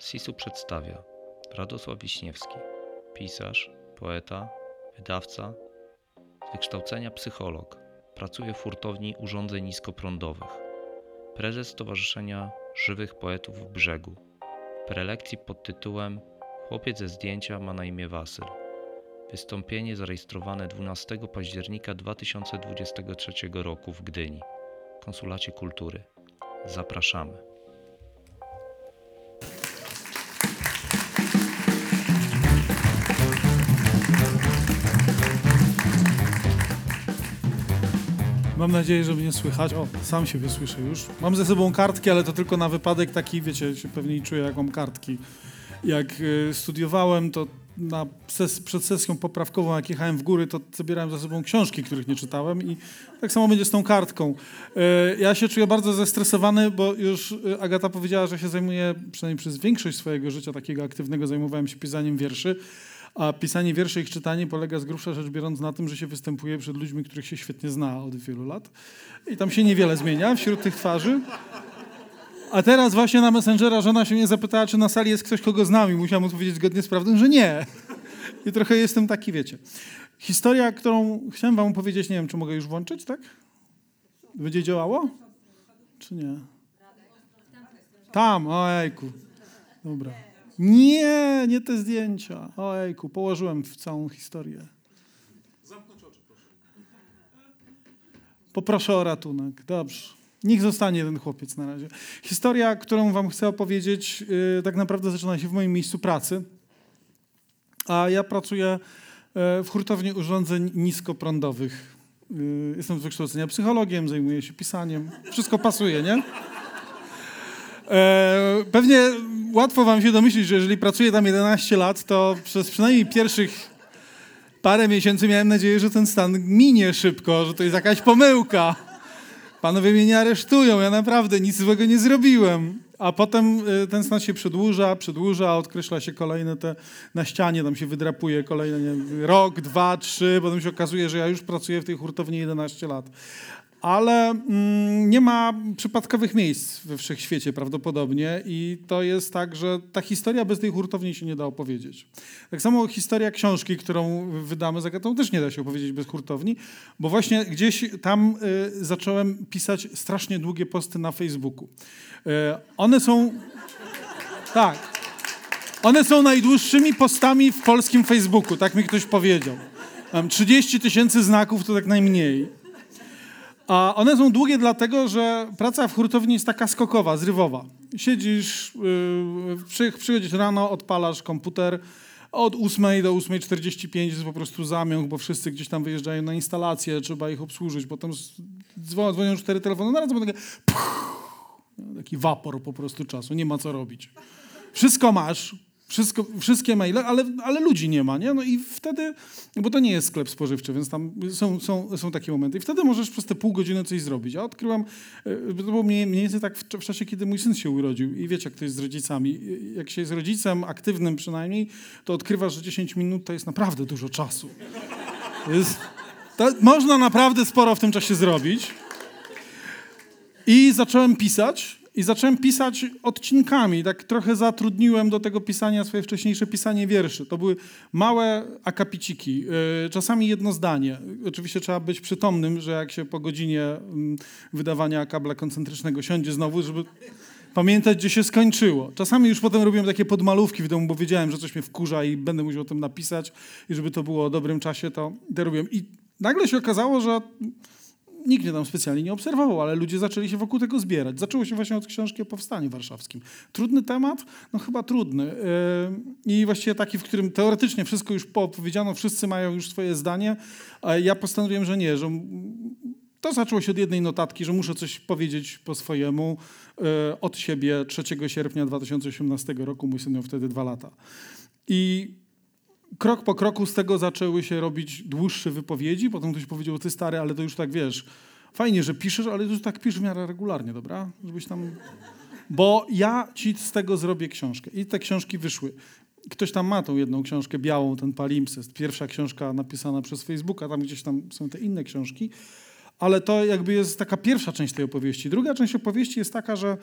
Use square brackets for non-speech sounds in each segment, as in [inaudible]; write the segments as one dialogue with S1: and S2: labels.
S1: Sisu przedstawia Radosław Wiśniewski, pisarz, poeta, wydawca, z wykształcenia psycholog, pracuje w hurtowni urządzeń niskoprądowych, prezes Stowarzyszenia Żywych Poetów w Brzegu. Prelekcji pod tytułem Chłopiec ze zdjęcia ma na imię Wasyl. Wystąpienie zarejestrowane 12 października 2023 roku w Gdyni, Konsulacie Kultury. Zapraszamy.
S2: Mam nadzieję, że mnie słychać. O, sam siebie słyszę już. Mam ze sobą kartki, ale to tylko na wypadek taki, wiecie, się pewnie czuję jak mam kartki. Jak y, studiowałem, to na ses przed sesją poprawkową, jak jechałem w góry, to zabierałem ze sobą książki, których nie czytałem i tak samo będzie z tą kartką. Y, ja się czuję bardzo zestresowany, bo już y, Agata powiedziała, że się zajmuję, przynajmniej przez większość swojego życia takiego aktywnego, zajmowałem się pisaniem wierszy. A pisanie wierszy i ich czytanie polega z grubsza rzecz biorąc na tym, że się występuje przed ludźmi, których się świetnie zna od wielu lat. I tam się niewiele zmienia wśród tych twarzy. A teraz właśnie na Messengera żona się mnie zapytała, czy na sali jest ktoś, kogo znam i musiałem odpowiedzieć zgodnie z prawdą, że nie. [laughs] I trochę jestem taki, wiecie. Historia, którą chciałem wam opowiedzieć, nie wiem, czy mogę już włączyć, tak? Będzie działało? Czy nie? Tam, ojejku. Dobra. Nie, nie te zdjęcia. Ojejku, położyłem w całą historię. Zamknąć oczy, proszę. Poproszę o ratunek. Dobrze. Niech zostanie ten chłopiec na razie. Historia, którą wam chcę opowiedzieć, yy, tak naprawdę zaczyna się w moim miejscu pracy. A ja pracuję yy, w hurtowni urządzeń niskoprądowych. Yy, jestem z wykształcenia psychologiem, zajmuję się pisaniem. Wszystko pasuje, nie? E, pewnie łatwo wam się domyślić, że jeżeli pracuję tam 11 lat, to przez przynajmniej pierwszych parę miesięcy miałem nadzieję, że ten stan minie szybko, że to jest jakaś pomyłka. Panowie mnie nie aresztują, ja naprawdę nic złego nie zrobiłem. A potem e, ten stan się przedłuża, przedłuża, odkreśla się kolejne te na ścianie, tam się wydrapuje kolejne nie, rok, dwa, trzy, potem się okazuje, że ja już pracuję w tej hurtowni 11 lat ale mm, nie ma przypadkowych miejsc we wszechświecie prawdopodobnie i to jest tak, że ta historia bez tej hurtowni się nie da opowiedzieć. Tak samo historia książki, którą wydamy z Agatą też nie da się opowiedzieć bez hurtowni, bo właśnie gdzieś tam y, zacząłem pisać strasznie długie posty na Facebooku. Y, one są... Tak. One są najdłuższymi postami w polskim Facebooku, tak mi ktoś powiedział. Mam 30 tysięcy znaków, to tak najmniej. A one są długie dlatego, że praca w hurtowni jest taka skokowa, zrywowa. Siedzisz, yy, przychodzisz rano, odpalasz komputer, od 8 do 8.45 jest po prostu zamiąg, bo wszyscy gdzieś tam wyjeżdżają na instalację, trzeba ich obsłużyć. Potem dzwonią, cztery telefony, naraz będzie takie taki wapor po prostu czasu, nie ma co robić. Wszystko masz, wszystko, wszystkie maile, ale, ale ludzi nie ma, nie? No i wtedy, bo to nie jest sklep spożywczy, więc tam są, są, są takie momenty. I wtedy możesz przez te pół godziny coś zrobić. Ja odkryłam, e, to było mniej, mniej więcej tak w, w, czasie, kiedy mój syn się urodził. I wiecie, jak to jest z rodzicami. Jak się jest rodzicem, aktywnym przynajmniej, to odkrywasz, że 10 minut to jest naprawdę dużo czasu. Jest, to, można naprawdę sporo w tym czasie zrobić. I zacząłem pisać i zacząłem pisać odcinkami. Tak trochę zatrudniłem do tego pisania swoje wcześniejsze pisanie wierszy. To były małe akapiciki, y, czasami jedno zdanie. Oczywiście trzeba być przytomnym, że jak się po godzinie mm, wydawania kabla koncentrycznego siądzie znowu, żeby pamiętać, gdzie się skończyło. Czasami już potem robiłem takie podmalówki w domu, bo wiedziałem, że coś mnie wkurza i będę musiał o tym napisać i żeby to było o dobrym czasie, to, to robiłem. I nagle się okazało, że nikt mnie tam specjalnie nie obserwował, ale ludzie zaczęli się wokół tego zbierać. Zaczęło się właśnie od książki o Powstaniu Warszawskim. Trudny temat? No chyba trudny. Yy, I właściwie taki, w którym teoretycznie wszystko już poopowiedziano, wszyscy mają już swoje zdanie, ja postanowiłem, że nie, że to zaczęło się od jednej notatki, że muszę coś powiedzieć po swojemu yy, od siebie 3 sierpnia 2018 roku. Mój syn miał wtedy dwa lata. I krok po kroku z tego zaczęły się robić dłuższe wypowiedzi. Potem ktoś powiedział, ty stary, ale to już tak wiesz, fajnie, że piszesz, ale już tak pisz w miarę regularnie, dobra? Żebyś tam... Bo ja ci z tego zrobię książkę. I te książki wyszły. Ktoś tam ma tą jedną książkę białą, ten palimpsest. Pierwsza książka napisana przez Facebooka, tam gdzieś tam są te inne książki. Ale to jakby jest taka pierwsza część tej opowieści. Druga część opowieści jest taka, że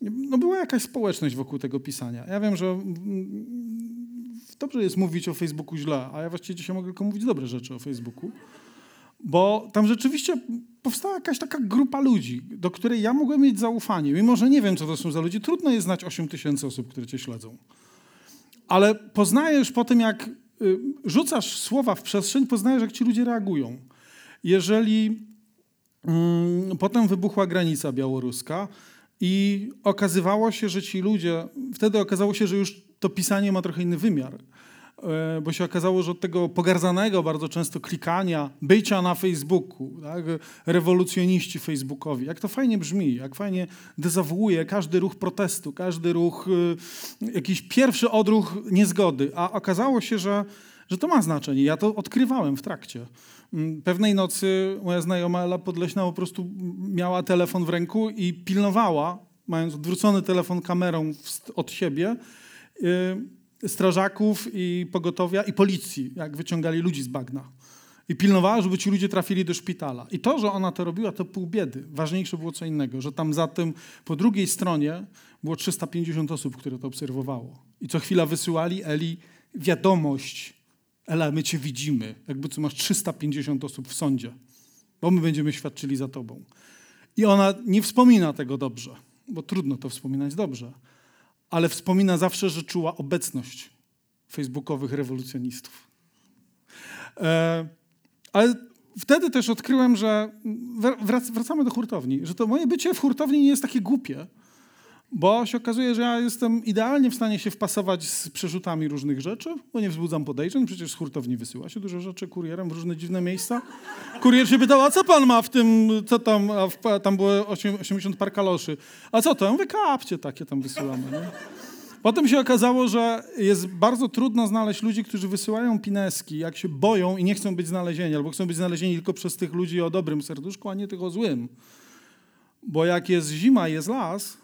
S2: no była jakaś społeczność wokół tego pisania. Ja wiem, że mm, dobrze jest mówić o Facebooku źle, a ja właściwie dzisiaj mogę tylko mówić dobre rzeczy o Facebooku, bo tam rzeczywiście powstała jakaś taka grupa ludzi, do której ja mogłem mieć zaufanie, mimo że nie wiem, co to są za ludzie. Trudno jest znać 8 tysięcy osób, które cię śledzą. Ale poznajesz po tym, jak y, rzucasz słowa w przestrzeń, poznajesz, jak ci ludzie reagują. Jeżeli mm, potem wybuchła granica białoruska i okazywało się, że ci ludzie, wtedy okazało się, że już to pisanie ma trochę inny wymiar. E, bo się okazało, że od tego pogardzanego bardzo często klikania, bycia na Facebooku, tak, rewolucjoniści facebookowi, jak to fajnie brzmi, jak fajnie dezawuuje każdy ruch protestu, każdy ruch, y, jakiś pierwszy odruch niezgody, a okazało się, że, że to ma znaczenie. Ja to odkrywałem w trakcie. Mm, pewnej nocy moja znajoma Ela Podleśna po prostu miała telefon w ręku i pilnowała, mając odwrócony telefon kamerą od siebie, strażaków i pogotowia i policji, jak wyciągali ludzi z bagna. I pilnowała, żeby ci ludzie trafili do szpitala. I to, że ona to robiła, to pół biedy. Ważniejsze było co innego, że tam za tym, po drugiej stronie było 350 osób, które to obserwowało. I co chwila wysyłali Eli wiadomość, Ela, my cię widzimy, jakby tu masz 350 osób w sądzie, bo my będziemy świadczyli za tobą. I ona nie wspomina tego dobrze, bo trudno to wspominać dobrze, ale wspomina zawsze, że czuła obecność facebookowych rewolucjonistów. E, ale wtedy też odkryłem, że wrac, wracamy do hurtowni, że to moje bycie w hurtowni nie jest takie głupie, bo się okazuje, że ja jestem idealnie w stanie się wpasować z przerzutami różnych rzeczy, bo nie wzbudzam podejrzeń, przecież z hurtowni wysyła się dużo rzeczy kurierem w różne dziwne miejsca. Kurier się pytał, a co pan ma w tym, co tam, a w, tam było 80 par kaloszy. A co to? Ja mówię, kapcie takie tam wysyłamy. Nie? Potem się okazało, że jest bardzo trudno znaleźć ludzi, którzy wysyłają pineski, jak się boją i nie chcą być znalezieni, albo chcą być znalezieni tylko przez tych ludzi o dobrym serduszku, a nie tych o złym. Bo jak jest zima, jest las,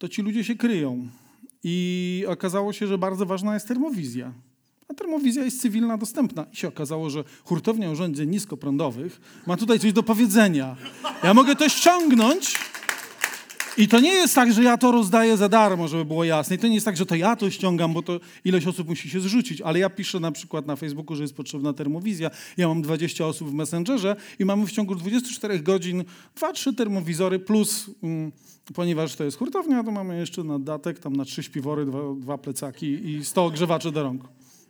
S2: to ci ludzie się kryją. I okazało się, że bardzo ważna jest termowizja. A termowizja jest cywilna, dostępna. I się okazało, że hurtownia urządzeń niskoprądowych ma tutaj coś do powiedzenia. Ja mogę to ściągnąć i to nie jest tak, że ja to rozdaję za darmo, żeby było jasne. I to nie jest tak, że to ja to ściągam, bo to ileś osób musi się zrzucić. Ale ja piszę na przykład na Facebooku, że jest potrzebna termowizja. Ja mam 20 osób w Messengerze i mamy w ciągu 24 godzin 2-3 termowizory plus... Mm, ponieważ to jest hurtownia, to mamy jeszcze na datek tam na trzy śpiwory, dwa, dwa plecaki i 100 ogrzewaczy do rąk.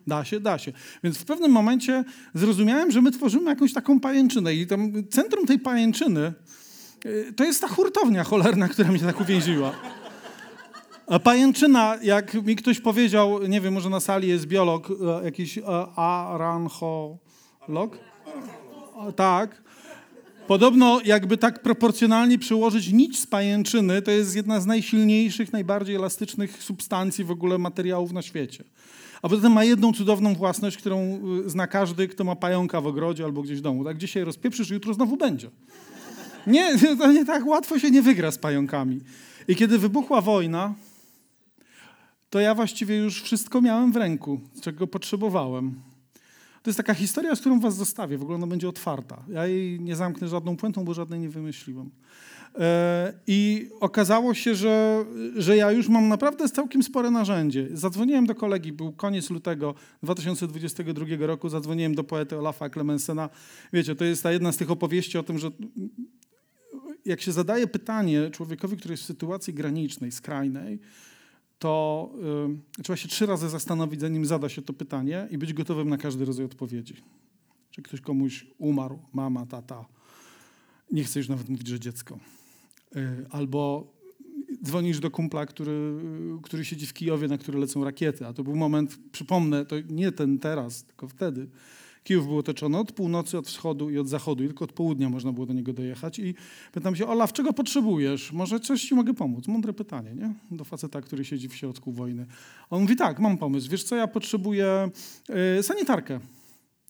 S2: Da się, da się. Więc w pewnym momencie zrozumiałem, że my tworzymy jakąś taką pajęczynę i tam centrum tej pajęczyny to jest ta hurtownia cholerna, która mnie tak uwięziła. A pajęczyna, jak mi ktoś powiedział, nie wiem, może na sali jest biolog, e, jakiś e, arancholog? Tak. Podobno jakby tak proporcjonalnie przyłożyć nić z pajęczyny, to jest jedna z najsilniejszych, najbardziej elastycznych substancji w ogóle materiałów na świecie. A poza tym ma jedną cudowną własność, którą y, zna każdy, kto ma pająka w ogrodzie albo gdzieś w domu. Tak dzisiaj rozpieprzysz, jutro znowu będzie. Nie, [laughs] to nie tak łatwo się nie wygra z pająkami. I kiedy wybuchła wojna, to ja właściwie już wszystko miałem w ręku, czego potrzebowałem. To jest taka historia, z którą was zostawię. W ogóle ona będzie otwarta. Ja jej nie zamknę żadną puentą, bo żadnej nie wymyśliłem. E, I okazało się, że, że ja już mam naprawdę całkiem spore narzędzie. Zadzwoniłem do kolegi, był koniec lutego 2022 roku, zadzwoniłem do poety Olafa Clemensena. Wiecie, to jest ta jedna z tych opowieści o tym, że jak się zadaje pytanie człowiekowi, który jest w sytuacji granicznej, skrajnej, to y, trzeba się trzy razy zastanowić, zanim zada się to pytanie i być gotowym na każdy rodzaj odpowiedzi. Czy ktoś komuś umarł, mama, tata, nie chce już nawet mówić, że dziecko. Y, albo dzwonisz do kumpla, który, który siedzi w Kijowie, na który lecą rakiety, a to był moment, przypomnę, to nie ten teraz, tylko wtedy, Kijów był otoczony od północy, od wschodu i od zachodu, tylko od południa można było do niego dojechać. I pytam się, Olaf, czego potrzebujesz? Może coś ci mogę pomóc? Mądre pytanie, nie? Do faceta, który siedzi w środku wojny. On mówi, tak, mam pomysł. Wiesz co, ja potrzebuję yy, sanitarkę.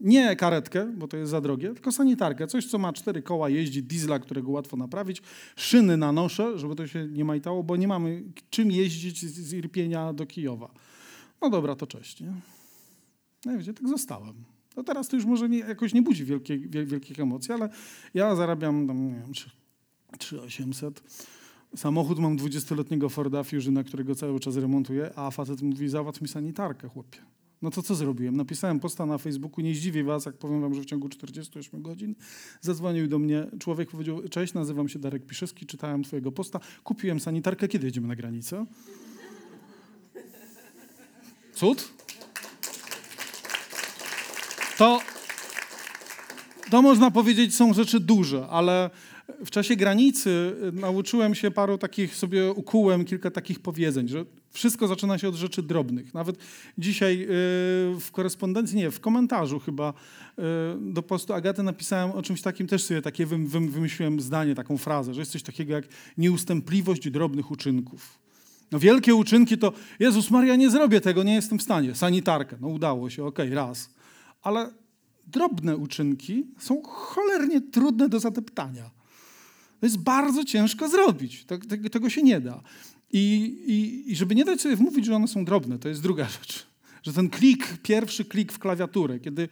S2: Nie karetkę, bo to jest za drogie, tylko sanitarkę. Coś, co ma cztery koła, jeździ, diesla, którego łatwo naprawić. Szyny nanoszę, żeby to się nie majtało, bo nie mamy czym jeździć z Irpienia do Kijowa. No dobra, to cześć. Nie? No i wiecie, tak zostałem. No teraz to już może nie, jakoś nie budzi wielkiej, wielkich emocji, ale ja zarabiam tam, nie wiem, 3800. Samochód mam 20-letniego Forda Fusiona, którego cały czas remontuję, a facet mówi, załatw mi sanitarkę, chłopie. No to co zrobiłem? Napisałem posta na Facebooku, nie zdziwię was, jak powiem wam, że w ciągu 48 godzin zadzwonił do mnie człowiek, powiedział, cześć, nazywam się Darek Piszewski, czytałem twojego posta, kupiłem sanitarkę, kiedy jedziemy na granicę? Cud? To, to można powiedzieć są rzeczy duże, ale w czasie granicy nauczyłem się paru takich, sobie ukułem kilka takich powiedzeń, że wszystko zaczyna się od rzeczy drobnych. Nawet dzisiaj y, w korespondencji, nie, w komentarzu chyba y, do postu Agaty napisałem o czymś takim, też sobie takie wym, wym, wymyśliłem zdanie, taką frazę, że jest coś takiego jak nieustępliwość drobnych uczynków. No wielkie uczynki to, Jezus Maria, nie zrobię tego, nie jestem w stanie. Sanitarkę, no udało się, okej, okay, raz. Ale drobne uczynki są cholernie trudne do zadeptania. To jest bardzo ciężko zrobić. Tego, tego się nie da. I, i, I, żeby nie dać sobie wmówić, że one są drobne, to jest druga [laughs] rzecz. Że ten klik, pierwszy klik w klawiaturę, kiedy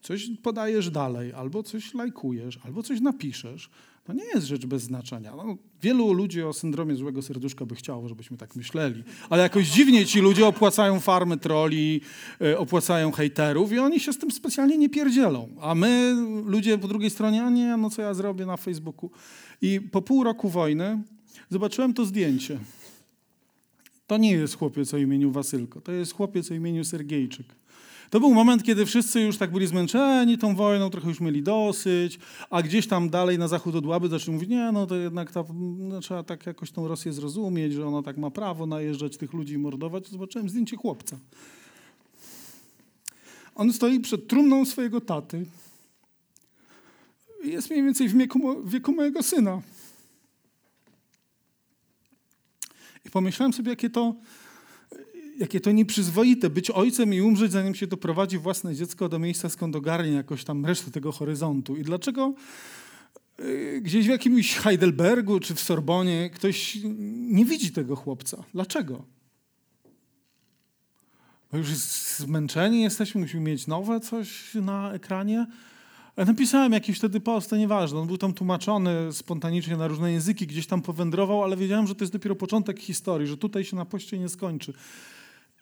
S2: coś podajesz dalej, albo coś lajkujesz, albo coś napiszesz, to nie jest rzecz bez znaczenia. No, wielu ludzi o syndromie złego serduszka by chciało, żebyśmy tak myśleli, ale jakoś dziwnie ci ludzie opłacają farmy troli, e, opłacają hejterów i oni się z tym specjalnie nie pierdzielą. A my, ludzie po drugiej stronie, a nie, no co ja zrobię na Facebooku. I po pół roku wojny zobaczyłem to zdjęcie. To nie jest chłopiec o imieniu Wasylko, to jest chłopiec o imieniu Sergiejczyk. To był moment, kiedy wszyscy już tak byli zmęczeni tą wojną, trochę już mieli dosyć, a gdzieś tam dalej na zachód od Łaby zaczęli mówić, nie, no to jednak ta, no, trzeba tak jakoś tą Rosję zrozumieć, że ona tak ma prawo najeżdżać tych ludzi i mordować. Zobaczyłem zdjęcie chłopca. On stoi przed trumną swojego taty. Jest mniej więcej w wieku, wieku mojego syna. I pomyślałem sobie, jakie to, jakie to nieprzyzwoite być ojcem i umrzeć, zanim się doprowadzi własne dziecko do miejsca, skąd ogarnie jakoś tam resztę tego horyzontu. I dlaczego y, gdzieś w jakimś Heidelbergu czy w Sorbonie ktoś nie widzi tego chłopca? Dlaczego? Bo już zmęczeni jesteśmy, musimy mieć nowe coś na ekranie. Napisałem jakiś wtedy post, to nieważne. On był tam tłumaczony spontanicznie na różne języki, gdzieś tam powędrował, ale wiedziałem, że to jest dopiero początek historii, że tutaj się na poście nie skończy.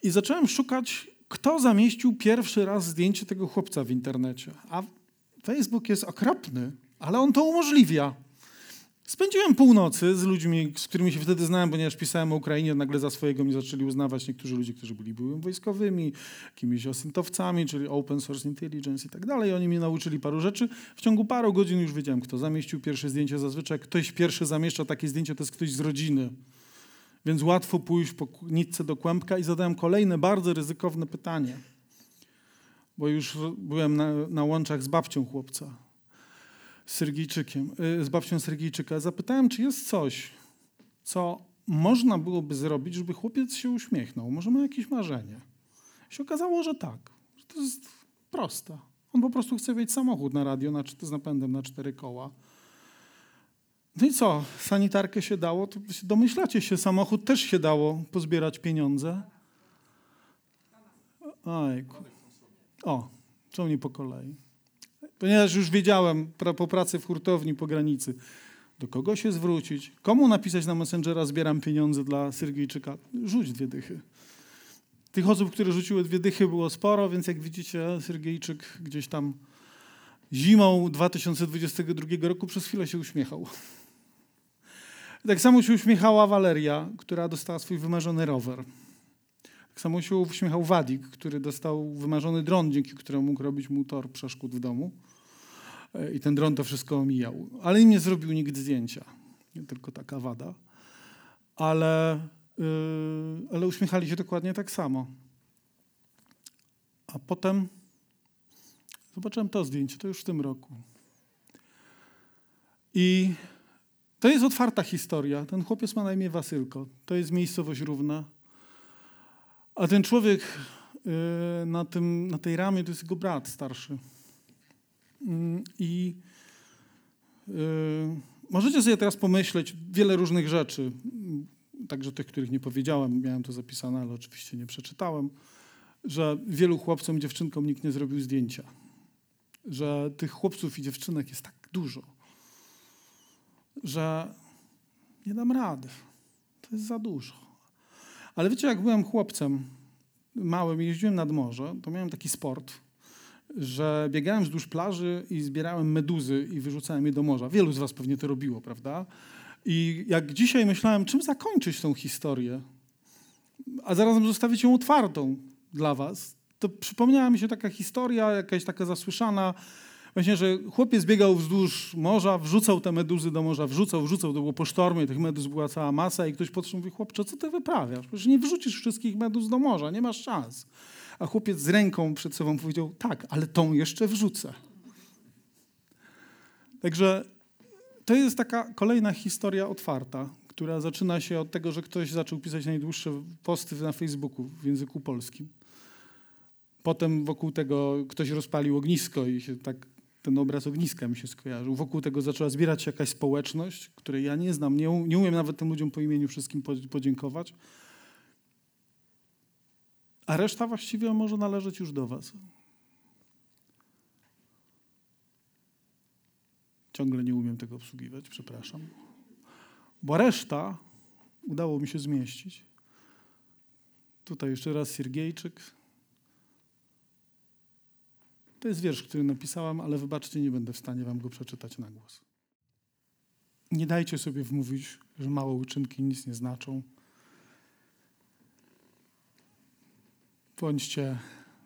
S2: I zacząłem szukać, kto zamieścił pierwszy raz zdjęcie tego chłopca w internecie. A Facebook jest okropny, ale on to umożliwia. Spędziłem północy z ludźmi, z którymi się wtedy znałem, ponieważ pisałem o Ukrainie, nagle za swojego mnie zaczęli uznawać niektórzy ludzie, którzy byli byłymi wojskowymi, jakimiś osyntowcami, czyli open source intelligence i tak dalej. Oni mnie nauczyli paru rzeczy. W ciągu paru godzin już wiedziałem, kto zamieścił pierwsze zdjęcie. Zazwyczaj ktoś pierwszy zamieszcza takie zdjęcie, to jest ktoś z rodziny. Więc łatwo pójść po nitce do kłębka i zadałem kolejne bardzo ryzykowne pytanie, bo już byłem na, na łączach z babcią chłopca Sergijczykiem, y, z babcią Sergijczyka, zapytałem, czy jest coś, co można byłoby zrobić, żeby chłopiec się uśmiechnął. Może ma jakieś marzenie. I się okazało, że tak. Że to jest proste. On po prostu chce mieć samochód na radio na, z napędem na cztery koła. No i co? Sanitarkę się dało? To domyślacie się, samochód też się dało pozbierać pieniądze. Ojku. O, co nie po kolei ponieważ już wiedziałem po pracy w hurtowni po granicy, do kogo się zwrócić, komu napisać na Messengera, zbieram pieniądze dla Syrgijczyka. Rzuć dwie dychy. Tych osób, które rzuciły dwie dychy było sporo, więc jak widzicie, Syrgijczyk gdzieś tam zimą 2022 roku przez chwilę się uśmiechał. Tak samo się uśmiechała Waleria, która dostała swój wymarzony rower. Tak samo się uśmiechał Wadik, który dostał wymarzony dron, dzięki któremu mógł robić mu tor przeszkód w domu. E, I ten dron to wszystko omijał. Ale im nie zrobił nikt zdjęcia. Tylko taka wada. Ale, yy, ale uśmiechali się dokładnie tak samo. A potem zobaczyłem to zdjęcie, to już w tym roku. I to jest otwarta historia. Ten chłopiec ma na imię Wasylko. To jest miejscowość równa. A ten człowiek y, na, tym, na tej ramie to jest jego brat starszy. Mm, I y, możecie sobie teraz pomyśleć wiele różnych rzeczy, także tych, których nie powiedziałem, miałem to zapisane, ale oczywiście nie przeczytałem, że wielu chłopcom i dziewczynkom nikt nie zrobił zdjęcia. Że tych chłopców i dziewczynek jest tak dużo, że Nie dam rady. To jest za dużo. Ale wiecie, jak byłem chłopcem małym i jeździłem nad morze, to miałem taki sport, że biegałem wzdłuż plaży i zbierałem meduzy i wyrzucałem je do morza. Wielu z was pewnie to robiło, prawda? I jak dzisiaj myślałem, czym zakończyć tą historię, a zarazem zostawić ją otwartą dla was, to przypomniała mi się taka historia, jakaś taka zasłyszana, właśnie, że chłopiec biegał wzdłuż morza, wrzucał te meduzy do morza, wrzucał, wrzucał, to było po sztormie, tych meduz była cała masa i ktoś podszedł mówi, chłopcze, co ty wyprawiasz? Przecież nie wrzucisz wszystkich meduz do morza, nie masz szans. A chłopiec z ręką przed sobą powiedział, tak, ale tą jeszcze wrzucę. Także to jest taka kolejna historia otwarta, która zaczyna się od tego, że ktoś zaczął pisać najdłuższe posty na Facebooku w języku polskim. Potem wokół tego ktoś rozpalił ognisko i się tak ten obraz ogniska mi się skojarzył. Wokół tego zaczęła zbierać się jakaś społeczność, której ja nie znam, nie, nie umiem nawet tym ludziom po imieniu wszystkim pod- podziękować. A reszta właściwie może należeć już do was. Ciągle nie umiem tego obsługiwać, przepraszam. Bo reszta udało mi się zmieścić. Tutaj jeszcze raz Siergiejczyk. To jest wiersz, który napisałam, ale wybaczcie, nie będę w stanie wam go przeczytać na głos. Nie dajcie sobie wmówić, że małe uczynki nic nie znaczą. Bądźcie,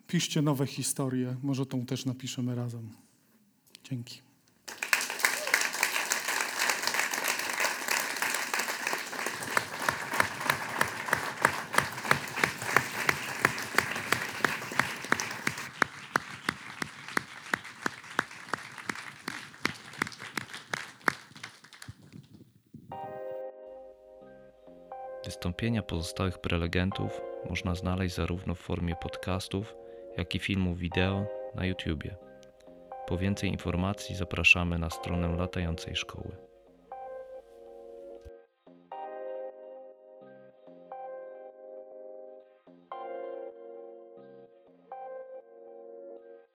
S2: piszcie nowe historie, może tą też napiszemy razem. Dzięki.
S1: Wystąpienia pozostałych prelegentów można znaleźć zarówno w formie podcastów, jak i filmów wideo na YouTubie. Po więcej informacji zapraszamy na stronę latającej szkoły.